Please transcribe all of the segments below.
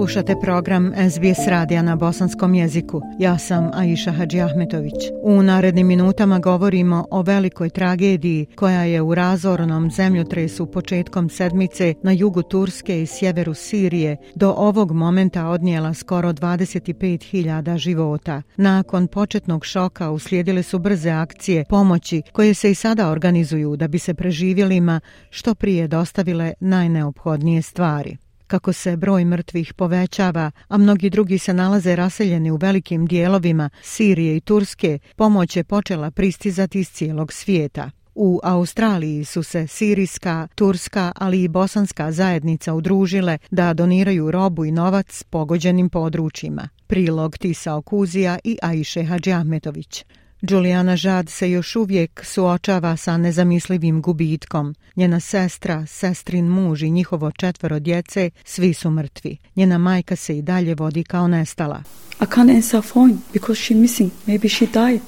Slušate program SBS radija na bosanskom jeziku. Ja sam Aisha Hadži Ahmetović. U narednim minutama govorimo o velikoj tragediji koja je u razornom zemljotresu početkom sedmice na jugu Turske i sjeveru Sirije do ovog momenta odnijela skoro 25.000 života. Nakon početnog šoka uslijedile su brze akcije pomoći koje se i sada organizuju da bi se preživjelima što prije dostavile najneophodnije stvari kako se broj mrtvih povećava, a mnogi drugi se nalaze raseljeni u velikim dijelovima Sirije i Turske, pomoć je počela pristizati iz cijelog svijeta. U Australiji su se sirijska, turska, ali i bosanska zajednica udružile da doniraju robu i novac pogođenim područjima. Prilog Tisa Okuzija i Ajše Hadži Ahmetović. Julijana Žad se još uvijek suočava sa nezamislivim gubitkom. Njena sestra, sestrin muž i njihovo četvero djece, svi su mrtvi. Njena majka se i dalje vodi kao nestala. I can't answer phone because she's missing. Maybe she died.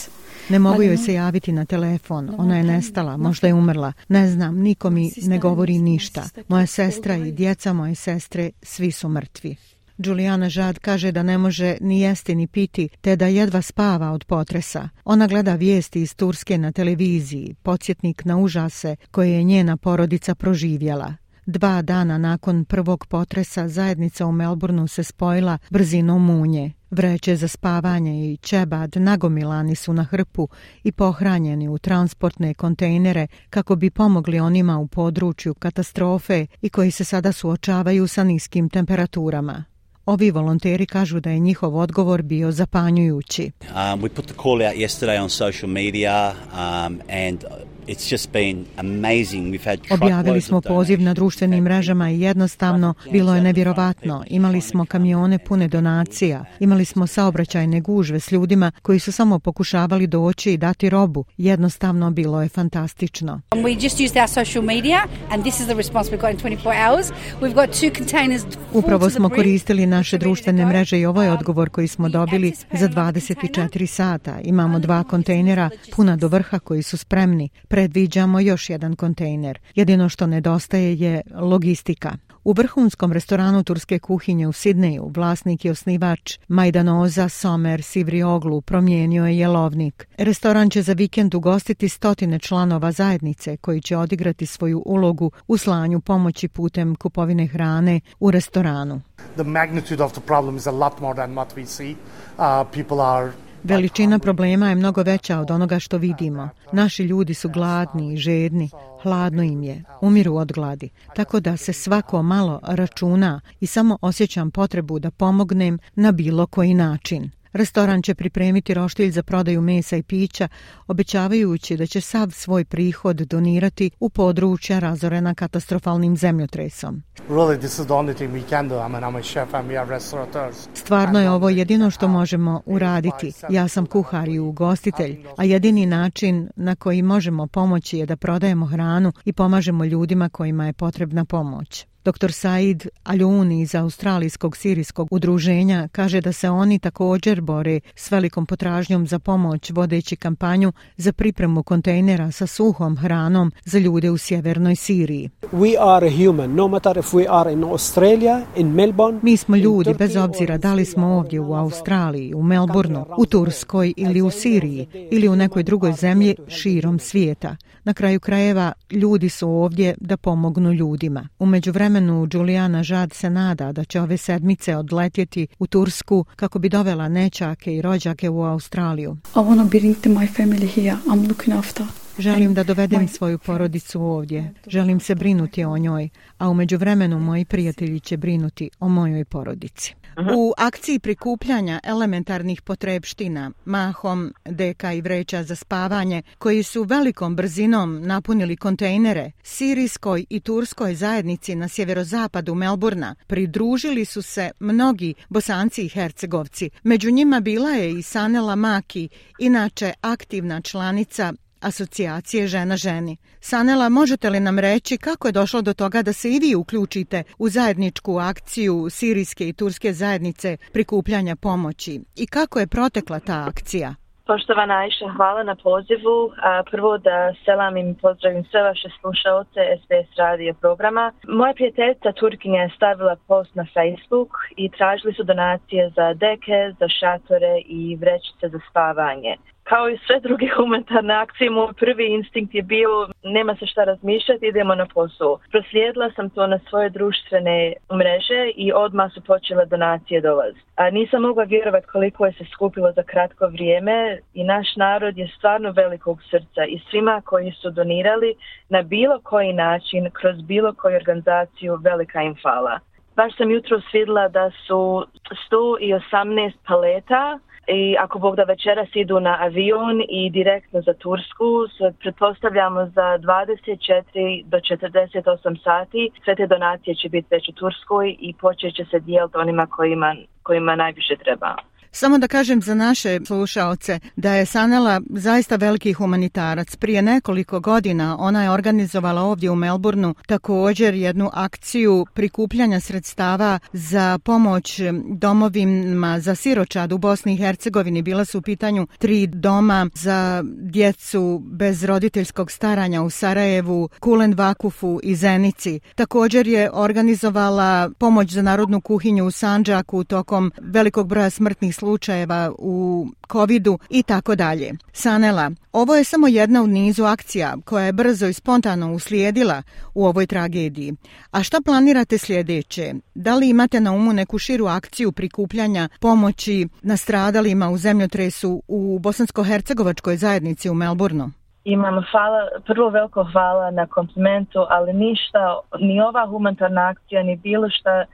Ne mogu joj se javiti na telefon. Ona je nestala, možda je umrla. Ne znam, niko mi ne govori ništa. Moja sestra i djeca moje sestre, svi su mrtvi. Julijana Žad kaže da ne može ni jesti ni piti, te da jedva spava od potresa. Ona gleda vijesti iz Turske na televiziji, podsjetnik na užase koje je njena porodica proživjela. Dva dana nakon prvog potresa zajednica u Melbourneu se spojila brzinom munje. Vreće za spavanje i čebad nagomilani su na hrpu i pohranjeni u transportne kontejnere kako bi pomogli onima u području katastrofe i koji se sada suočavaju sa niskim temperaturama. Ovi volonteri kažu da je njihov odgovor bio zapanjujući. Um, we put the call out yesterday on social media um, and Objavili smo poziv na društvenim mrežama i jednostavno bilo je nevjerovatno. Imali smo kamione pune donacija, imali smo saobraćajne gužve s ljudima koji su samo pokušavali doći i dati robu. Jednostavno bilo je fantastično. Upravo smo koristili naše društvene mreže i ovo je odgovor koji smo dobili za 24 sata. Imamo dva kontejnera puna do vrha koji su spremni predviđamo još jedan kontejner. Jedino što nedostaje je logistika. U vrhunskom restoranu turske kuhinje u Sidneju vlasnik i osnivač Majdanoza Somer Sivrioglu promijenio je jelovnik. Restoran će za vikend ugostiti stotine članova zajednice koji će odigrati svoju ulogu u slanju pomoći putem kupovine hrane u restoranu. The magnitude of the problem is a lot more than what we see. Uh, people are Veličina problema je mnogo veća od onoga što vidimo. Naši ljudi su gladni i žedni, hladno im je, umiru od gladi. Tako da se svako malo računa i samo osjećam potrebu da pomognem na bilo koji način. Restoran će pripremiti roštilj za prodaju mesa i pića, obećavajući da će sav svoj prihod donirati u područja razorena katastrofalnim zemljotresom. Stvarno je ovo jedino što možemo uraditi. Ja sam kuhar i ugostitelj, a jedini način na koji možemo pomoći je da prodajemo hranu i pomažemo ljudima kojima je potrebna pomoć. Dr. Said Aljuni iz Australijskog sirijskog udruženja kaže da se oni također bore s velikom potražnjom za pomoć vodeći kampanju za pripremu kontejnera sa suhom hranom za ljude u sjevernoj Siriji. We are human, no matter if we are in Australia, in Melbourne, Mi smo ljudi, bez obzira da li smo ovdje u Australiji, u Melbourneu, u Turskoj ili u Siriji ili u nekoj drugoj zemlji širom svijeta. Na kraju krajeva, ljudi su ovdje da pomognu ljudima. Umeđu vremenu, Julijana Žad se nada da će ove sedmice odletjeti u Tursku kako bi dovela nečake i rođake u Australiju. I want to bring my family here. I'm looking after. Želim da dovedem svoju porodicu ovdje. Želim se brinuti o njoj, a umeđu vremenu moji prijatelji će brinuti o mojoj porodici. U akciji prikupljanja elementarnih potrebština, mahom, deka i vreća za spavanje, koji su velikom brzinom napunili kontejnere, sirijskoj i turskoj zajednici na sjeverozapadu Melburna, pridružili su se mnogi bosanci i hercegovci. Među njima bila je i Sanela Maki, inače aktivna članica asocijacije Žena ženi. Sanela, možete li nam reći kako je došlo do toga da se i vi uključite u zajedničku akciju sirijske i turske zajednice prikupljanja pomoći i kako je protekla ta akcija? Poštovana Ajša, hvala na pozivu. A, prvo da selam i pozdravim sve vaše slušalce SBS radio programa. Moja prijateljica Turkinja je stavila post na Facebook i tražili su donacije za deke, za šatore i vrećice za spavanje kao i sve druge humanitarne akcije, moj prvi instinkt je bio nema se šta razmišljati, idemo na posao. Proslijedila sam to na svoje društvene mreže i odmah su počele donacije dolaz. A nisam mogla vjerovati koliko je se skupilo za kratko vrijeme i naš narod je stvarno velikog srca i svima koji su donirali na bilo koji način, kroz bilo koju organizaciju, velika im hvala. Baš sam jutro svidla da su 118 paleta i ako Bog da večeras idu na avion i direktno za Tursku, se pretpostavljamo za 24 do 48 sati. Sve te donacije će biti već u Turskoj i počet će se dijeliti onima kojima, kojima najviše treba. Samo da kažem za naše slušaoce da je Sanela zaista veliki humanitarac. Prije nekoliko godina ona je organizovala ovdje u Melbourneu također jednu akciju prikupljanja sredstava za pomoć domovima za siročad u Bosni i Hercegovini. Bila su u pitanju tri doma za djecu bez roditeljskog staranja u Sarajevu, Kulen Vakufu i Zenici. Također je organizovala pomoć za narodnu kuhinju u Sanđaku tokom velikog broja smrtnih slučajeva u covidu i tako dalje. Sanela, ovo je samo jedna u nizu akcija koja je brzo i spontano uslijedila u ovoj tragediji. A šta planirate sljedeće? Da li imate na umu neku širu akciju prikupljanja pomoći nastradalima u zemljotresu u Bosansko-Hercegovačkoj zajednici u Melbourneu? Imam hvala, prvo veliko hvala na komplimentu, ali ništa, ni ova humanitarna akcija, ni bilo šta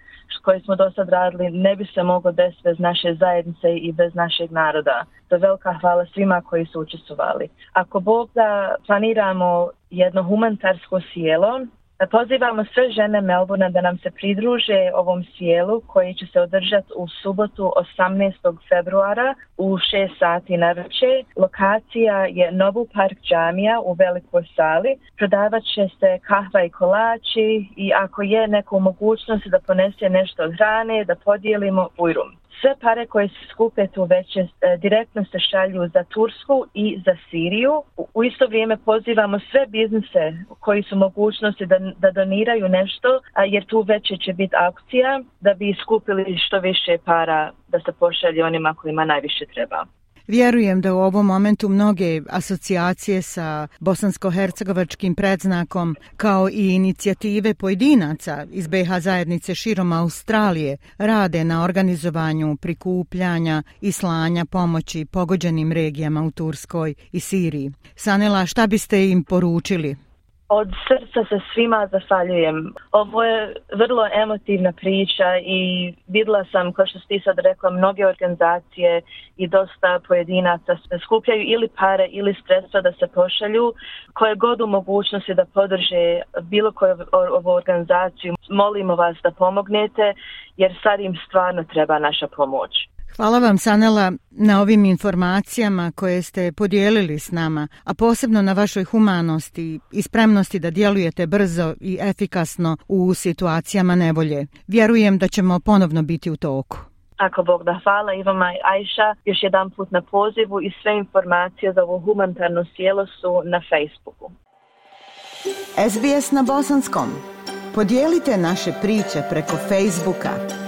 koje smo do sad radili ne bi se moglo desiti bez naše zajednice i bez našeg naroda. To je velika hvala svima koji su učestvovali. Ako Bog da planiramo jedno humanitarsko sjelo, Pozivamo sve žene Melbourna da nam se pridruže ovom sjelu koji će se održati u subotu 18. februara u 6 sati na veče. Lokacija je Novu park džamija u velikoj sali. Prodavat će se kahva i kolači i ako je neko mogućnost da ponese nešto od hrane da podijelimo ujrum sve pare koje se skupe tu veće e, direktno se šalju za Tursku i za Siriju. U, u isto vrijeme pozivamo sve biznise koji su mogućnosti da, da doniraju nešto, a jer tu veće će biti akcija da bi skupili što više para da se pošalje onima kojima najviše treba. Vjerujem da u ovom momentu mnoge asocijacije sa bosansko-hercegovačkim predznakom kao i inicijative pojedinaca iz BH zajednice širom Australije rade na organizovanju prikupljanja i slanja pomoći pogođenim regijama u Turskoj i Siriji. Sanela, šta biste im poručili? Od srca se svima zahvaljujem. Ovo je vrlo emotivna priča i videla sam, kao što ste sad rekla, mnoge organizacije i dosta pojedinaca skupljaju ili pare ili sredstva da se pošalju koje god u mogućnosti da podrže bilo koju ovu organizaciju. Molimo vas da pomognete jer sad im stvarno treba naša pomoć. Hvala vam, Sanela, na ovim informacijama koje ste podijelili s nama, a posebno na vašoj humanosti i spremnosti da djelujete brzo i efikasno u situacijama nevolje. Vjerujem da ćemo ponovno biti u toku. Ako Bog da hvala i vama Ajša još jedan put na pozivu i sve informacije za ovo humanitarno sjelo su na Facebooku. SBS na Bosanskom. Podijelite naše priče preko Facebooka.